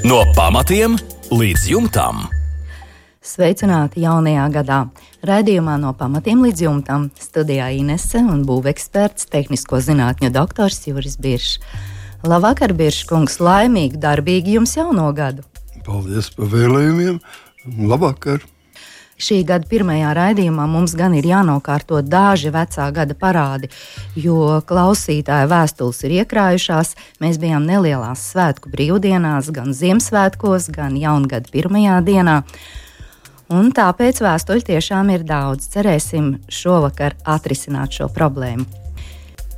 No pamatiem līdz jumtam. Sveicināti jaunajā gadā! Radījumā no pamatiem līdz jumtam studijā Inese un būveksperts, tehnisko zinātņu doktors Juris Biršs. Labvakar, Biršs kungs, laimīgi, darbīgi jums jauno gadu! Paldies par vēlējumiem! Labvakar! Šī gada pirmajā raidījumā mums gan ir jānokārto daži vecā gada parādi, jo klausītāja vēstules ir iekrājušās. Mēs bijām nelielās svētku brīvdienās, gan Ziemassvētkos, gan Jaungada pirmajā dienā. Un tāpēc vēstuļu tiešām ir daudz. Cerēsim šovakar atrisināt šo problēmu.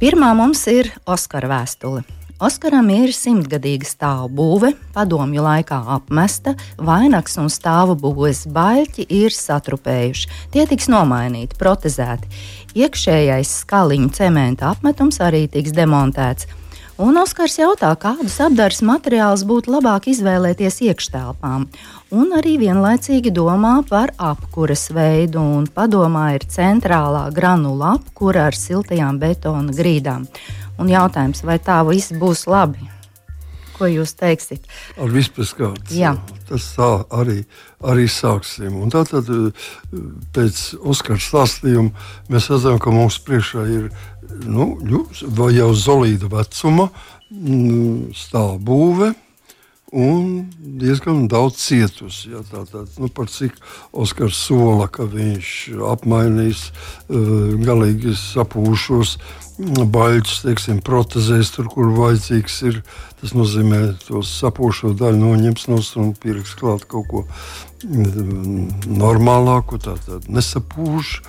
Pirmā mums ir Oskara vēstule. Oskaram ir simtgadīga stāvu būve, padomju laikā apmesta, vainags un stāvu būves baļķi ir satrupējuši. Tie tiks nomainīti, protezēti. Iekšējais skaliņu cementa apmetums arī tiks demontēts. Un Oskars jautā, kādus apgādes materiālus būtu labāk izvēlēties iekštelpām. Un arī vienlaicīgi domā par apkures veidu, un padomā ir centrālā granula apkura ar siltajām betona grīdām. Un jautājums, vai tā viss būs labi? Ko jūs teiksiet? Ar vispārkārt. Tas tā arī, arī sāksim. Un tātad eh, pēc Oskara stāstījuma mēs redzam, ka mums priekšā ir nu, jau zolīda vecuma mm, stāvbūve un diezgan daudz cietusi. Ja, tātad, nu, par cik Oskars sola, ka viņš apmainīs uh, galīgi sapūšos baļķus, teiksim, protezēs tur, kur vajadzīgs ir. Tas nozīmē, to sapūšo daļu noņems no un pieliks klāt kaut ko mm, normālāku, tātad nesapūšu.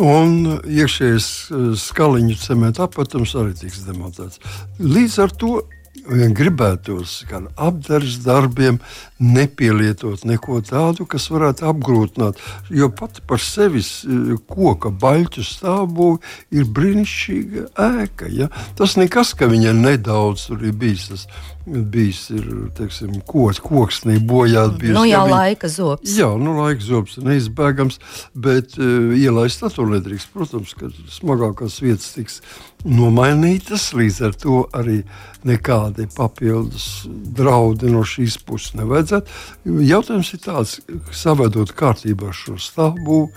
Un iekšējais skaliņu cementa apatums arī tiks demontēts. Līdz ar to vien gribētos gan apgādes darbiem nepielietot neko tādu, kas varētu apgrūtināt. Jo pat par sevi e, koka baļķu stāvbūve ir brīnišķīga ēka. Ja? Tas nekas, ka viņa nedaudz tur ir bijis. Tas, bijis ir teiksim, koks, koksnī bojāts. Nu, jā, ja viņa, laika zobs. Jā, nu, laika zobs ir neizbēgams, bet uh, ielaist to nedrīkst. Protams, ka smagākās vietas tiks nomainītas, līdz ar to arī nekādi papildus draudi no šīs puses nevajadzētu vajadzētu. Jautājums ir tāds, savedot kārtībā šo stāvbūvu,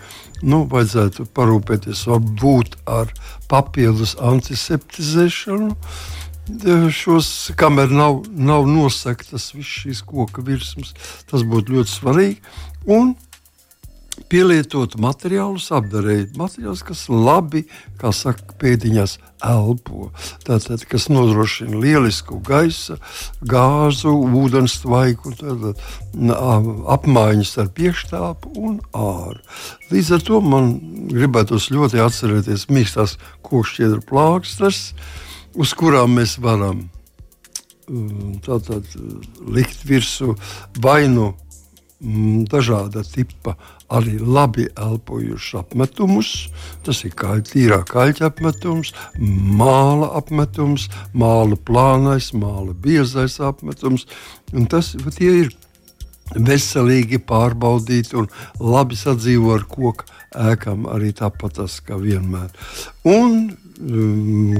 nu, vajadzētu parūpēties varbūt ar papildus antiseptizēšanu. Šos, kamēr nav, nav nosegtas visas šīs koka virsmas, tas būtu ļoti svarīgi. Un pielietot materiālus, apdarīt materiālus, kas labi, kā saka, pēdiņās elpo. Tātad, kas nodrošina lielisku gaisa, gāzu, ūdens tvaiku, tātad, apmaiņas ar piekštāpu un āru. Līdz ar to man gribētos ļoti atcerēties mīkstās kokšķiedru plāksnes, uz kurām mēs varam tātad, likt virsū vainu Mm, dažāda tipa arī labi elpojušus apmetumus. Tas ir kā tīrā kaļķa apmetums, māla apmetums, māla plānais, māla biezais apmetums. Un tas ir veselīgi pārbaudīti un labi sadzīvo ar koku ēkām arī tāpat tas kā vienmēr. Un um,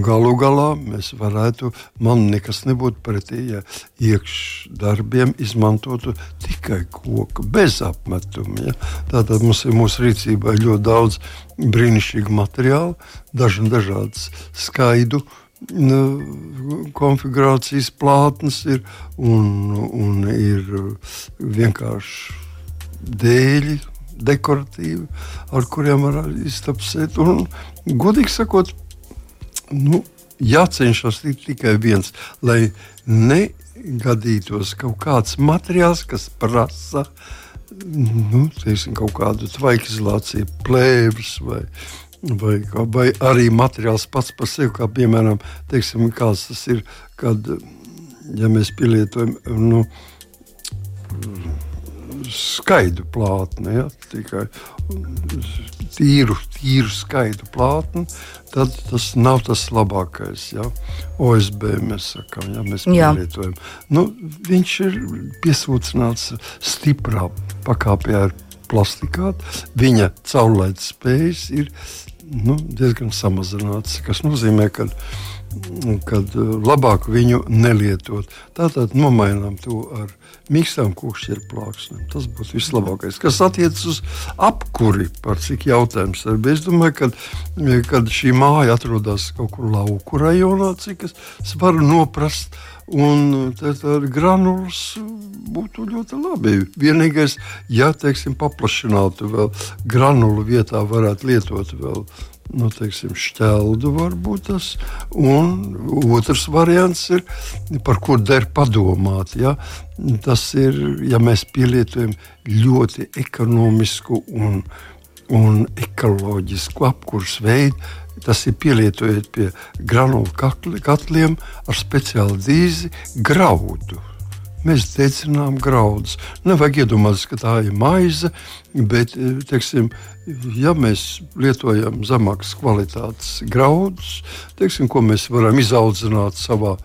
galu galā mēs varētu, man nekas nebūtu pretī, ja iekšdarbiem izmantotu tikai koku bez apmetuma. Ja? Tātad mums ir mūsu rīcībā ļoti daudz brīnišķīgu materiālu, daži dažādas skaidu konfigurācijas plātnes ir un, un ir vienkārši dēļi, dekoratīvi, ar kuriem var iztapsēt. Un, godīgi sakot, nu, jācenšas tikai viens, lai negadītos kaut kāds materiāls, kas prasa nu, teiksim, kaut kādu tvaikizolāciju, plēvis vai, vai, vai arī materiāls pats par sevi, kā piemēram, teiksim, tas ir, kad ja mēs pielietojam. Nu, skaidru plātni, ja, tikai tīru, tīru skaidru plātni, tad tas nav tas labākais. Ja. OSB mēs sakām, ja mēs pielietojam. Nu, viņš ir piesūcināts stiprā pakāpē ar plastikātu. Viņa caurlaides spējas ir nu, diezgan samazināts, kas nozīmē, ka kad uh, labāk viņu nelietot. Tātad nomainām to ar mīkstām kokšķieru plāksnēm. Tas būtu vislabākais. Kas attiecas uz apkuri, par cik jautājums ir. Es domāju, ka kad šī māja atrodas kaut kur lauku rajonā, cik es varu noprast. Un tāda granulas būtu ļoti labi. Vienīgais, ja teiksim, paplašinātu vēl granulu vietā, varētu lietot vēl nu, teiksim, šķeldu varbūt tas. Un otrs variants ir, par ko der padomāt. Ja? Tas ir, ja mēs pielietojam ļoti ekonomisku un, un ekoloģisku apkursu veidu. Tas ir pielietojot pie granulu katliem ar speciālu dīzi graudu. Mēs dedzinām graudus. Nevajag iedomāties, ka tā ir maize, bet, eh, teiksim, ja mēs lietojam zemākas kvalitātes graudus, teiksim, ko mēs varam izaudzināt savā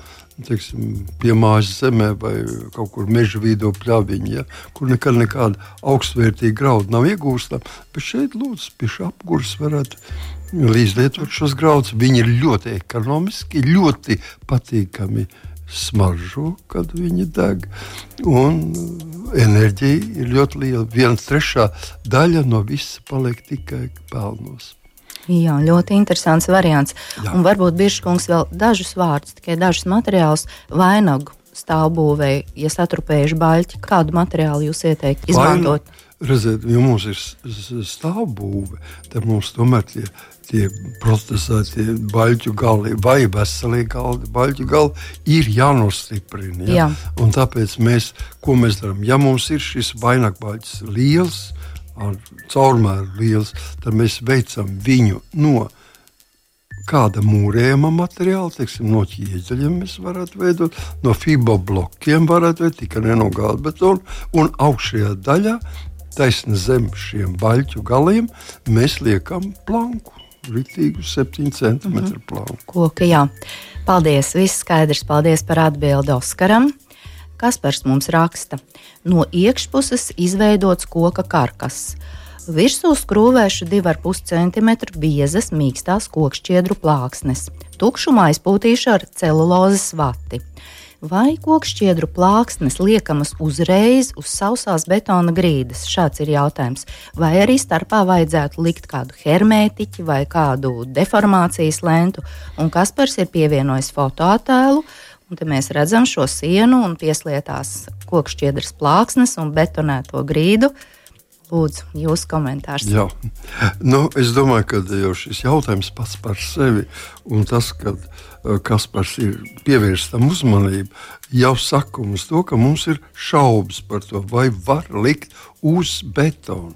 teiksim, pie mājas zemē vai kaut kur meža vidū pļāviņā, ja, kur nekad nekāda augstvērtīga grauda nav iegūstama. Bet šeit, lūdzu, pie šī apgūras varētu līdzlietot šos graudus. Viņi ir ļoti ekonomiski, ļoti patīkami smaržo, kad viņi deg. Un enerģija ir ļoti liela. Viena trešā daļa no visa paliek tikai pelnos. Jā, ļoti interesants variants. Jā. Un varbūt Biržkungs vēl dažus vārdus, tikai dažus materiālus vainagu stāvbūvēi, ja satrupējuši baļķi. Kādu materiālu jūs ieteiktu izmantot? Vainu, redziet, ja mums ir stāvbūve, tad mums tomēr tie tie protestētie baļķu gali vai veselīgi galdi, baļķu gali ir jānostiprina. Ja? Jā. Un tāpēc mēs, ko mēs darām? Ja mums ir šis vainagbaļķis liels, caurmēr liels, tad mēs veicam viņu no kāda mūrējuma materiāla, teiksim, no ķieģeļiem mēs varētu veidot, no fiboblokiem varētu veidot, tikai ne no gāda betona, un augšējā daļā, taisni zem šiem baļķu galiem, mēs liekam planku ritīgu 7 cm mm -hmm. plānu. Koka, jā. Paldies, viss skaidrs. Paldies par atbildi Oskaram. Kaspars mums raksta, no iekšpuses izveidots koka karkas. Virsū skrūvēšu 2,5 cm biezas mīkstās kokšķiedru plāksnes. Tukšumā izpūtīšu ar celulozes vati vai kokšķiedru plāksnes liekamas uzreiz uz sausās betona grīdas? Šāds ir jautājums. Vai arī starpā vajadzētu likt kādu hermētiķi vai kādu deformācijas lentu, un Kaspars ir pievienojis fotoattēlu. Un te mēs redzam šo sienu un pieslietās kokšķiedras plāksnes un betonēto grīdu. Lūdzu, jūsu komentārs. Jā. Nu, es domāju, ka jau šis jautājums pats par sevi un tas, ka eh, Kaspars ir pievērst tam uzmanību, jau saka mums to, ka mums ir šaubas par to, vai var likt uz betonu.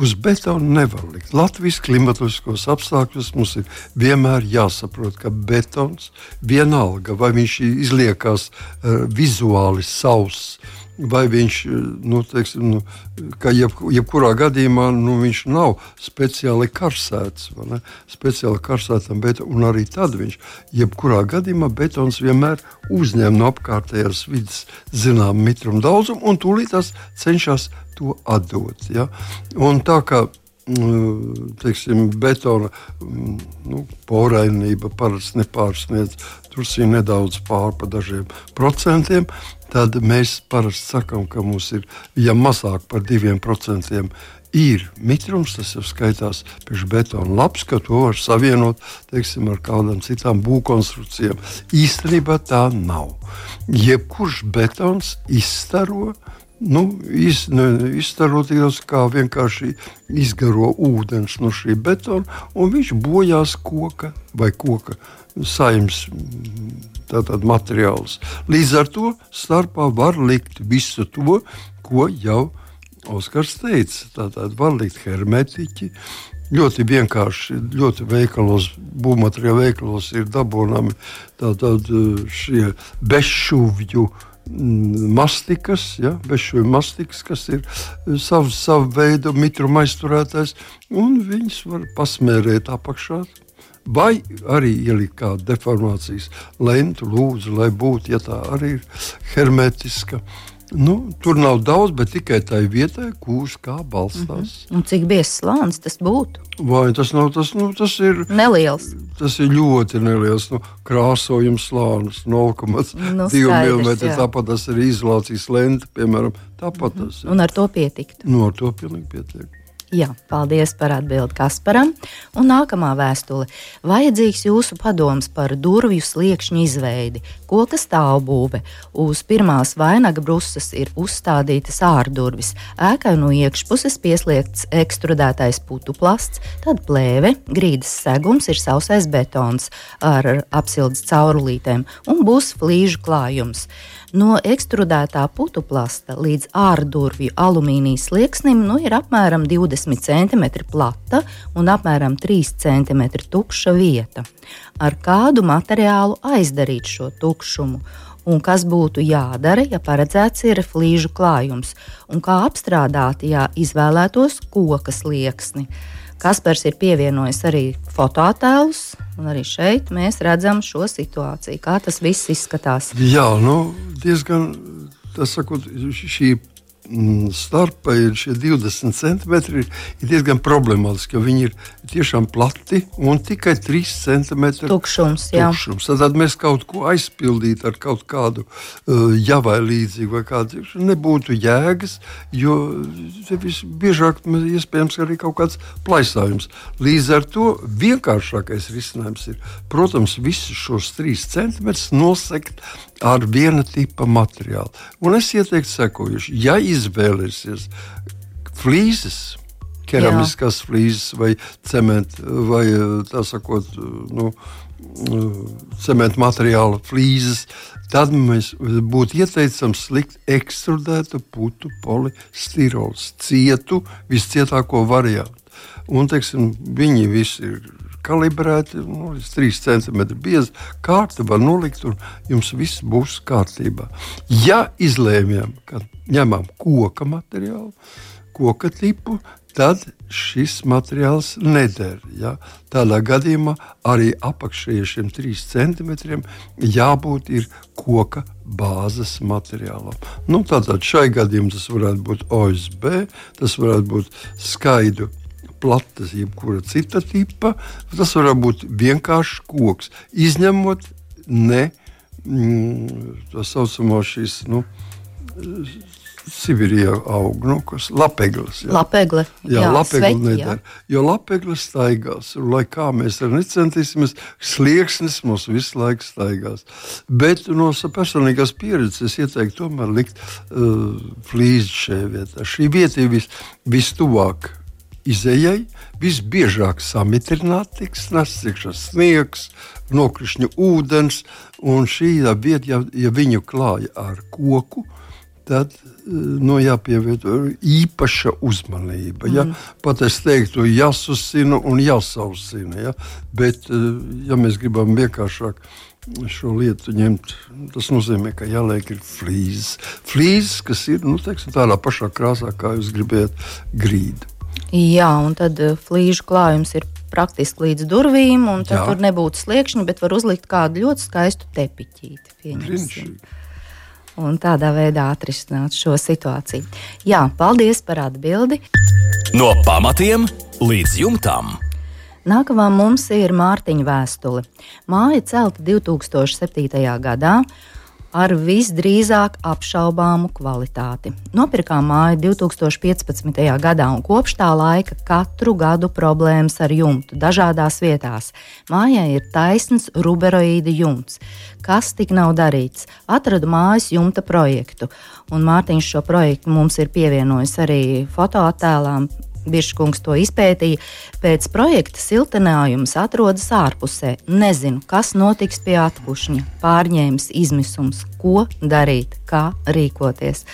Uz betonu nevar likt. Latvijas klimatiskos apstākļos mums ir vienmēr jāsaprot, ka betons vienalga, vai viņš izliekās uh, vizuāli sauss vai viņš, nu, teiksim, nu, ka jeb, jebkurā gadījumā nu, viņš nav speciāli karsēts, speciāli karsētam, bet arī tad viņš, jebkurā gadījumā betons vienmēr uzņem no apkārtējās vidas zināmu mitrumu daudzumu un tūlīt tas cenšas to atdot. Ja? Un tā kā mm, teiksim, betona mm, nu, porainība parasti nepārsniedz tur nedaudz pār pa dažiem procentiem tad mēs parasti sakām, ka mums ir ja mazāk par diviem procentiem. Ir mitrums, tas jau skaitās pēc betona labs, ka to var savienot teiksim, ar kādām citām būvkonstrukcijām. Īstenībā tā nav. Jebkurš betons izstaro nu, iz, ne, izstaroties, kā vienkārši izgaro ūdens no šī betona, un viņš bojās koka vai koka saimnes tātad, materiāls. Līdz ar to starpā var likt visu to, ko jau Oskars teica. Tātad var likt hermetiķi. Ļoti vienkārši, ļoti veikalos, būvmateriālu veikalos ir dabūnami tātad šie bezšūvju mm, mastikas, ja, bezšūvju mastikas, kas ir savu, savu veidu mitruma aizturētājs, un viņas var pasmērēt apakšā vai arī ielikt kādu deformācijas lentu, lūdzu, lai būtu, ja tā arī ir hermetiska. Nu, tur nav daudz, bet tikai tai vietai, kurš kā balstās. Mm -hmm. Un cik biezs slānis tas būtu? Vai tas nav tas, nu, tas ir neliels? Tas ir ļoti neliels. Nu, krāsojums slānis 0,2 nu, mm. Tāpat tas ir izolācijas lente, piemēram. Tāpat mm -hmm. tas ir. Un ar to pietikt? Nu, ar to pilnīgi pietiek. Jā, paldies par atbildi Kasparam. Un nākamā vēstule. Vajadzīgs jūsu padoms par durvju sliekšņu izveidi. Koka stāvbūve. Uz pirmās vainaga brusas ir uzstādītas ārdurvis. Ēkai no iekšpuses pieslēgts ekstrudētais putu plasts, tad plēve, grīdas segums ir sausais betons ar apsildes caurulītēm un būs flīžu klājums. No ekstrudētā putu plasta līdz ārdurvju alumīnijas slieksnim nu, ir apmēram 20 cm plata un apmēram 3 cm tukša vieta. Ar kādu materiālu aizdarīt šo tukšumu? Un kas būtu jādara, ja paredzēts ir flīžu klājums, un kā apstrādāt, ja izvēlētos koka slieksni. Kaspars ir pievienojis arī fotoattēlus, un arī šeit mēs redzam šo situāciju, kā tas viss izskatās. Jā, nu, diezgan sakot, šī Mm, starpa ir šie 20 centimetri, ir diezgan problemātiski, jo viņi ir tiešām plati un tikai 3 centimetri tukšums. tukšums. Tad mēs kaut ko aizpildītu ar kaut kādu uh, javai līdzīgu vai kādu nebūtu jēgas, jo visbiežāk iespējams arī kaut kāds plaisājums. Līdz ar to vienkāršākais risinājums ir, protams, visus šos 3 centimetrus nosegt ar viena tipa materiālu. Un es ieteiktu sekojuši, ja izvēlēsies flīzes, keramiskās Jā. flīzes vai cementu, vai tā sakot, nu, cementu materiāla flīzes, tad mēs būtu ieteicams likt ekstrudētu putu polistirolu, cietu, viscietāko variantu. Un, teiksim, viņi visi ir kalibrēti, nu, 3 cm biezi. Kārta var nolikt, un jums viss būs kārtībā. Ja izlēmjam, ka ņemam koka materiālu, koka tipu, tad šis materiāls neder. Ja? Tādā gadījumā arī apakšējiem šiem 3 centimetriem jābūt koka bāzes materiālam. Nu, tātad šai gadījumā tas varētu būt OSB, tas varētu būt skaidrs platas, jebkura cita tipa. Tas var būt vienkāršs koks, izņemot ne mm, tā saucamo šīs. Nu, Sibīrijā aug nu, kas lapeglis. Jā, Lapegle, jā, jā lapegli nedara. Jo lapeglis staigās, un lai kā mēs arī necentīsimies, slieksnis mums visu laiku staigās. Bet no personīgās pieredzes es ieteiktu tomēr likt uh, flīzi šajā vietā. Šī vieta ir vis, vistuvāk izējai visbiežāk samitrināti tiks iekšā sniegs, nokrišņu ūdens, un šī vieta, ja, ja viņu klāja ar koku, tad nu, jāpievieto īpaša uzmanība. Mm. Ja? Pat es teiktu, jāsusina un jāsausina. Ja? Bet, eh, ja mēs gribam vienkāršāk šo lietu ņemt, tas nozīmē, ka jāliek ir flīzes. Flīzes, kas ir nu, teiksim, tādā pašā krāsā, kā jūs gribējat, grīda. Jā, un tad eh, flīžu klājums ir praktiski līdz durvīm, un tur nebūtu sliekšņi, bet var uzlikt kādu ļoti skaistu tepiķīti. Un tādā veidā atrisināt šo situāciju. Jā, paldies par atbildi. No pamatiem līdz jumtam. Nākamā mums ir Mārtiņa vēstule. Māja celta 2007. gadā ar visdrīzāk apšaubāmu kvalitāti. Nopirkām māju 2015. gadā, un kopš tā laika katru gadu problēmas ar jumtu dažādās vietās. Mājai ir taisns ruberoīda jumts. Kas tik nav darīts? Atradu mājas jumta projektu, un Mārtiņš šo projektu mums ir pievienojis arī fotoattēlām Biržkungs to izpētīja. Pēc projekta siltinājums atrodas ārpusē. Nezinu, kas notiks pie atpušņa, pārņēmis izmisums, ko darīt, kā rīkoties.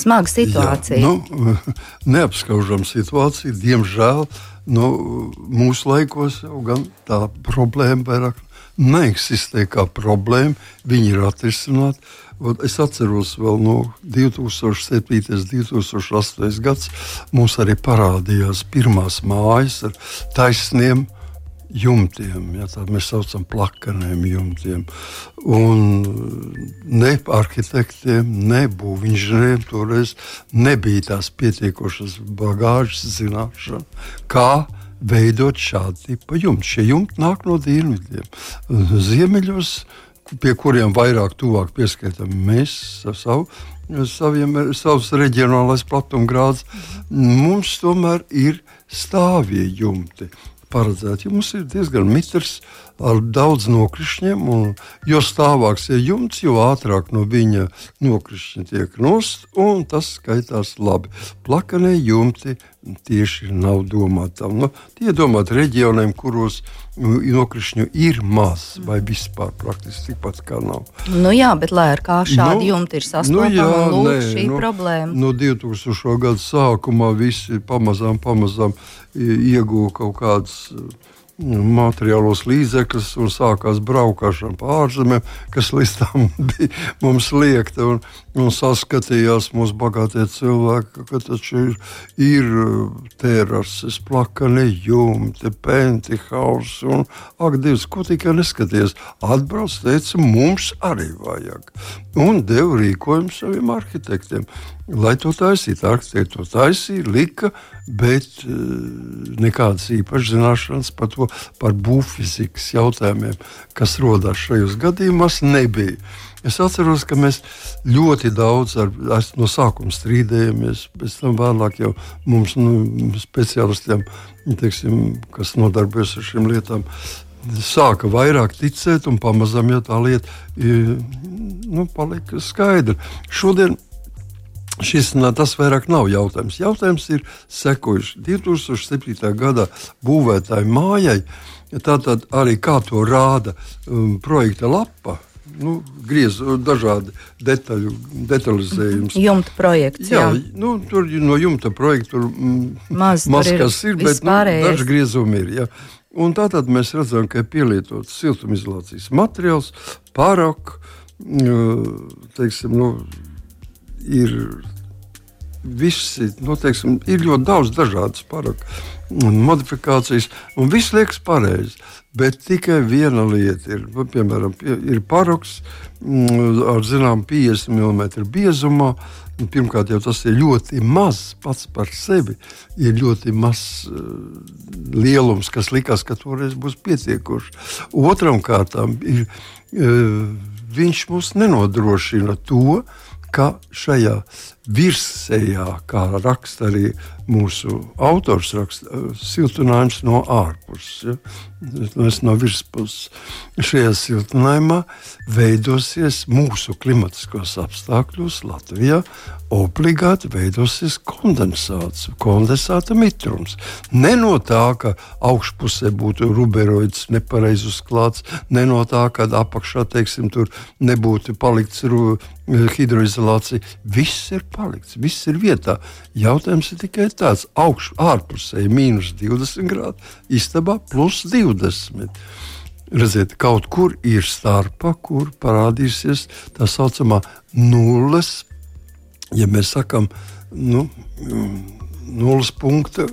Smaga situācija. Jā, nu, neapskaužama situācija. Diemžēl nu, mūsu laikos jau tā problēma vairāk neeksistē kā problēma. Viņi ir atrisināti. Es atceros, vēl no 2007. un 2008. gads mums arī parādījās pirmās mājas ar taisniem jumtiem. Ja, tā mēs saucam plakaniem jumtiem. Un ne arhitektiem, ne būvniecībiem toreiz nebija tās pietiekošas bagāžas zināšanas, kā veidot šādu tipu jumtu. Šie jumti nāk no dienvidiem. Ziemeļos, pie kuriem vairāk tuvāk pieskaitām mēs savu saviem, savs reģionālais platumgrāds, mums tomēr ir stāvie jumti paredzēti. Mums ir diezgan mitrs ar daudz nokrišņiem, un jo stāvāks ir jumts, jo ātrāk no viņa nokrišņi tiek nost, un tas skaitās labi. Plakanie jumti tieši nav domāti tam. Nu, tie domāti reģioniem, kuros nokrišņu ir maz vai vispār praktiski tikpat kā nav. Nu jā, bet lai ar kā šādi nu, jumti ir sastopami, nu jā, lūk, nē, šī nu, problēma. No 2000. gada sākumā visi pamazām, pamazām ieguva kaut kādas materiālos līdzekļus un sākās braukšana pa ārzemēm, kas līdz tam bija mums liekta. Un, un saskatījās mūsu bagātie cilvēki, ka taču ir, ir terases, plakani jumti, pentihausi un ak, Dievs, ko tikai neskaties. Atbrauc, teica, mums arī vajag. Un deva rīkojumu saviem arhitektiem. Lai to taisītu, arhitekti to taisīja, lika, bet uh, nekādas īpašas zināšanas par to, par būvfizikas jautājumiem, kas rodas šajos gadījumos, nebija. Es atceros, ka mēs ļoti daudz ar, no sākuma strīdējāmies. Pēc tam vēlāk jau mums, nu, speciālistiem, teiksim, kas nodarbojas ar šīm lietām, sāka vairāk ticēt, un pamazām jau tā lieta nu, palika skaidra. Šodien Šis tas vairs nav jautājums. Jautājums ir sekojuši. 2007. gadā būvētāji mājai, tātad arī kā to rāda um, projekta lapa. Nu, griez dažādi detaļu, detalizējums. Jumta projekts. Jā, jā. Nu, tur no jumta projekta tur mm, maz, kas ir, ir bet nu, daži griezumi ir. Jā. Un tātad mēs redzam, ka ir pielietots siltumizolācijas materiāls, pārāk, teiksim, nu, ir visi, nu, teiksim, ir ļoti daudz dažādas paraku modifikācijas, un viss liekas pareizi. Bet tikai viena lieta ir, nu, piemēram, ir paraks mm, ar zināmu 50 mm biezumā. Pirmkārt, jau tas ir ļoti maz pats par sevi. Ir ļoti mazs uh, lielums, kas likās, ka toreiz būs pietiekoši. Otram kārtām ir, uh, viņš mums nenodrošina to, ka šajā virsējā, kā raksta arī mūsu autors, raksta siltinājums no ārpuses. Ja? Mēs no virspuses. Šajā siltinājumā veidosies mūsu klimatiskos apstākļos Latvijā obligāti veidosies kondensāts, kondensāta mitrums. Ne no tā, ka augšpusē būtu ruberoids nepareizi uzklāts, ne no tā, ka apakšā teiksim, nebūtu palikts hidroizolācija. Viss ir palikts, viss ir vietā. Jautājums ir tikai tāds, augš, ārpusē mīnus 20 grādi, istabā plus 20. Redziet, kaut kur ir starpa, kur parādīsies tā saucamā nulles ja mēs sakām, nu, nulles punkta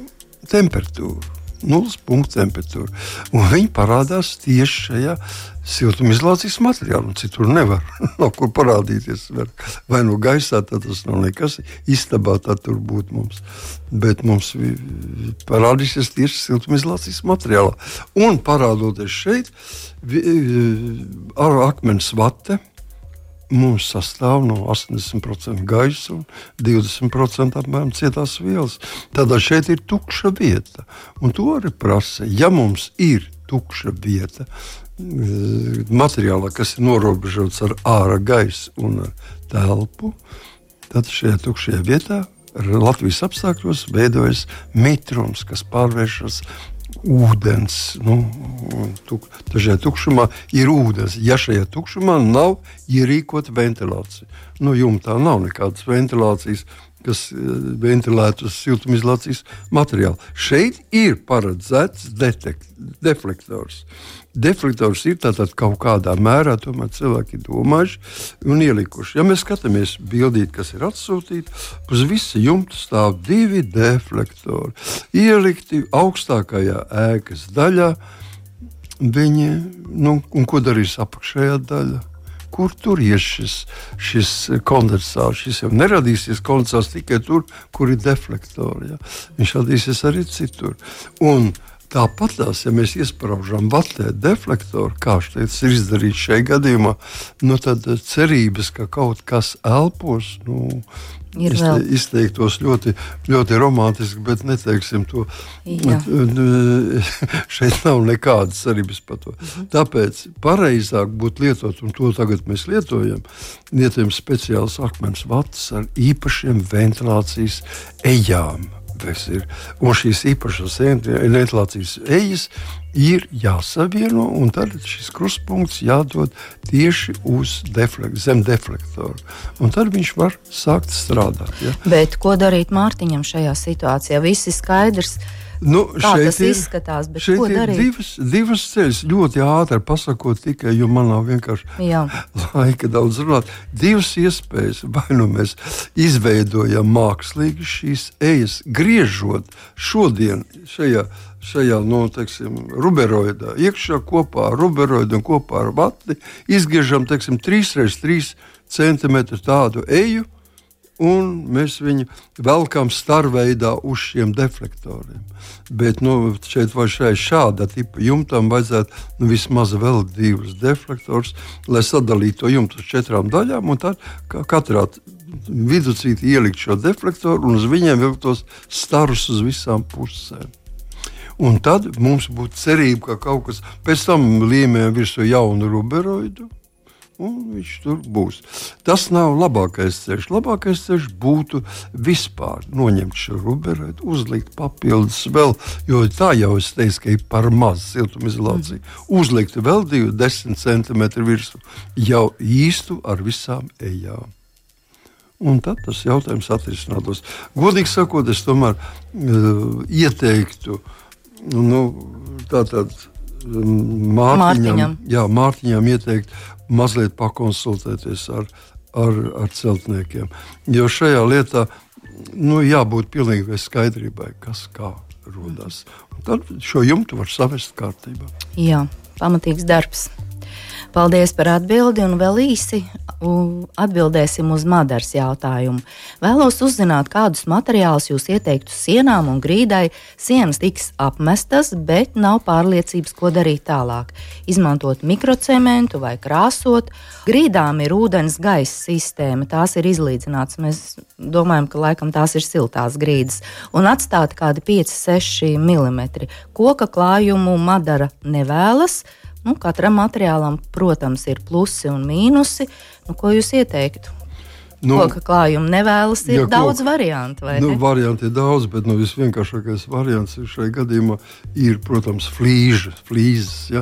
temperatūra. Nulles punkta temperatūra. Un viņi parādās tieši šajā siltumizolācijas materiālā. Citur nevar no kur parādīties. Vai no gaisā tas nav nekas. Istabā tā tur būtu mums. Bet mums parādīsies tieši siltumizolācijas materiālā. Un parādoties šeit, ar akmens vate mums sastāv no 80% gaisa un 20% apmēram cietās vielas. Tādā šeit ir tukša vieta. Un to arī prasa. Ja mums ir tukša vieta, materiālā, kas ir norobežots ar ārā gaisu un telpu, tad šajā tukšajā vietā Latvijas apstākļos veidojas mitrums, kas pārvēršas ūdens. Nu, tuk, šajā tukšumā ir ūdens. Ja šajā tukšumā nav ierīkota ventilācija, nu, jumtā nav nekādas ventilācijas, kas eh, ventilētu siltumizolācijas materiālu. Šeit ir paredzēts detekt, deflektors. Ir tātad kaut kādā mērā, cilvēki domājuši un ielikuši. Ja mēs skatāmies bildīt, kas ir atsūtīta, uz visa jumta stāv divi deflektori. Ielikti augstākajā ēkas daļā, viņi, nu, un ko darīs apakšējā daļa? kur tur ir šis, šis kondensāts. Šis jau neradīsies kondensāts tikai tur, kur ir deflektori. Ja? Viņš radīsies arī citur. Un Tāpat tās, ja mēs iesprāžam vatē deflektoru, kā tas ir izdarīts šajā gadījumā, nu tad cerības, ka kaut kas elpos, nu, izte, izteiktos ļoti, ļoti romantiski, bet neteiksim to. Jā. Šeit nav nekādas cerības par to. Mhm. Tāpēc pareizāk būtu lietot, un to tagad mēs lietojam, lietojam speciāls akmens vatas ar īpašiem ventilācijas ejām. Un šīs īpašās ventilācijas ejas ir jāsavieno, un tad šis krustpunkts jādod tieši uz deflekt, zem deflektora. Un tad viņš var sākt strādāt. Ja? Bet ko darīt Mārtiņam šajā situācijā? Viss ir skaidrs. Nu, Kā tas ir, izskatās, bet ko darīt? Divas, divas ceļas ļoti ātri pasakot, tikai jo man nav vienkārši Jā. laika daudz runāt. Divas iespējas, vai nu mēs izveidojam mākslīgi šīs ejas, griežot šodien šajā šajā nu, teiksim, ruberoidā, iekšā kopā ar ruberoidu un kopā ar vatni, izgriežam 3x3 cm tādu eju, un mēs viņu velkam starveidā uz šiem deflektoriem. Bet nu, šeit vai šāda tipa jumtam vajadzētu nu, vismaz vēl divus deflektorus, lai sadalītu to jumtu uz četrām daļām, tad katrā viducītī ielikt šo deflektoru un uz viņiem vilkt tos starus uz visām pusēm. Un tad mums būtu cerība, ka kaut kas pēc tam līmē virsū jaunu ruberoidu. Un viņš tur būs. Tas nav labākais ceļš. Labākais ceļš būtu vispār noņemt šo ruberoidu, uzlikt papildus vēl, jo tā jau es teicu, ka ir par maz siltumizolācija. Mm. Uzlikt vēl 20 centimetru virsmu jau īstu ar visām ejām. Un tad tas jautājums atrisinātos. Godīgi sakot, es tomēr uh, ieteiktu nu, tātad um, Mārtiņam, Mārtiņam. Jā, Mārtiņam ieteikt mazliet pakonsultēties ar, ar, ar celtniekiem. Jo šajā lietā nu, jābūt pilnīgai skaidrībai, kas kā rodas. Tad šo jumtu var savest kārtībā. Jā, pamatīgs darbs. Paldies par atbildi un vēl īsi atbildēsim uz Madaras jautājumu. Vēlos uzzināt, kādus materiālus jūs ieteiktu sienām un grīdai. Sienas tiks apmestas, bet nav pārliecības, ko darīt tālāk. Izmantot mikrocementu vai krāsot. Grīdām ir ūdens gaisa sistēma, tās ir izlīdzināts. Mēs domājam, ka laikam tās ir siltās grīdas. Un atstāt kādi 5-6 mm. Koka klājumu Madara nevēlas. Nu, katram materiālam, protams, ir plusi un mīnusi. Nu, ko jūs ieteiktu? Nu, Koka klājuma nevēlas, ir ja, daudz koka, variantu. Nu, varianti ir daudz, bet nu, visvienkāršākais variants šajā gadījumā ir, protams, flīža, flīzes. Ja?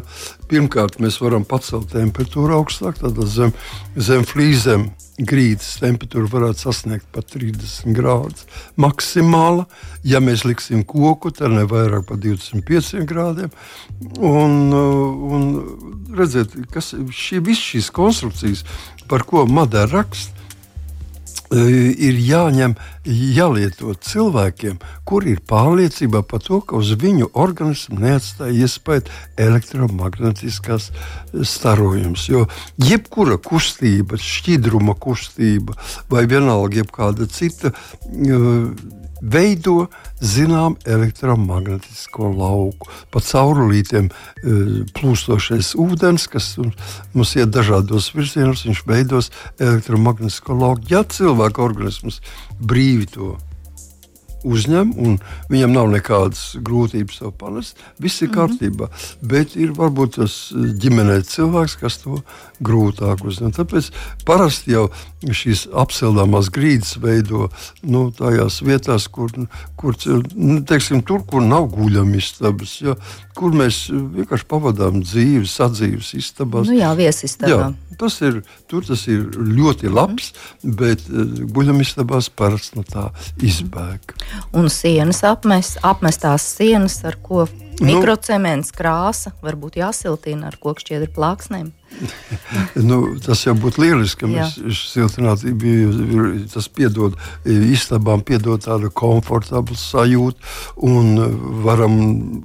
Pirmkārt, mēs varam pacelt temperatūru augstāk, tad zem, zem flīzēm grīdas temperatūra varētu sasniegt pat 30 grādus. Maksimāla, ja mēs liksim koku, tad ne vairāk par 25 grādiem. Un, un redziet, kas šī, šīs konstrukcijas, par ko Madara raksta, ir jāņem, jālieto cilvēkiem, kur ir pārliecība par to, ka uz viņu organismu neatstāja iespēja elektromagnētiskās starojums. Jo jebkura kustība, šķidruma kustība vai vienalga jebkāda cita veido zinām elektromagnētisko lauku. Pa caurulītiem e, plūstošais ūdens, kas mums iet dažādos virzienos, viņš veidos elektromagnētisko lauku. Ja cilvēka organisms brīvi to uzņem, un viņam nav nekādas grūtības to panest. Viss ir kārtībā. Mm -hmm. Bet ir varbūt tas ģimenē cilvēks, kas to grūtāk uzņem. Tāpēc parasti jau šīs apsildāmās grīdas veido nu, tajās vietās, kur, kur nu, teiksim, tur, kur nav guļamistabas, ja, kur mēs vienkārši pavadām dzīvi, sadzīves istabās. Nu jā, viesistabā. Jā, Tas ir, tas ir ļoti labs, bet uh, guļamistabās parasti no tā izbēg. Un sienas apmest, apmestās sienas ar ko Mikrocements, krāsa, varbūt jāsiltina ar kokšķiedru plāksnēm. nu, tas jau būtu lieliski, ka mēs siltinātību tas piedod istabām, piedod tādu komfortablu sajūtu un varam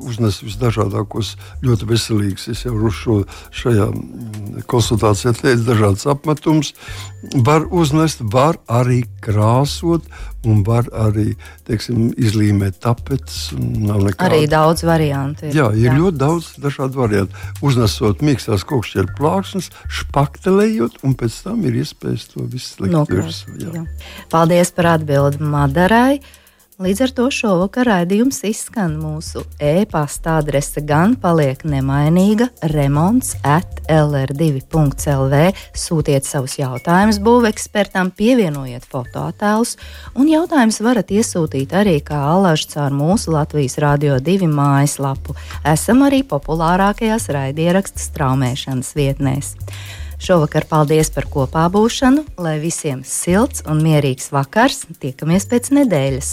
uznest visdažādākos ļoti veselīgus. Es jau šo, šajā konsultācijā teicu dažādas apmetumus. Var uznest, var arī krāsot un var arī teiksim, izlīmēt tapetes. Arī daudz variantu. Ir. Jā, ir jā. ļoti daudz dažādu variantu. Uznesot mīkstās kokšķieru plāksnes, špaktelējot, un pēc tam ir iespējas to visu likt virsū. Paldies par atbildi Madarai. Līdz ar to šovakar raidījums izskan mūsu e-pasta adrese gan paliek nemainīga remonts at lr2.lv. Sūtiet savus jautājumus būvekspertam, pievienojiet fotoattēlus, un jautājumus varat iesūtīt arī kā alaži caur mūsu Latvijas Rādio 2 mājaslapu. Esam arī populārākajās raidierakstu straumēšanas vietnēs. Šovakar paldies par kopā būšanu, lai visiem silts un mierīgs vakars. Tiekamies pēc nedēļas!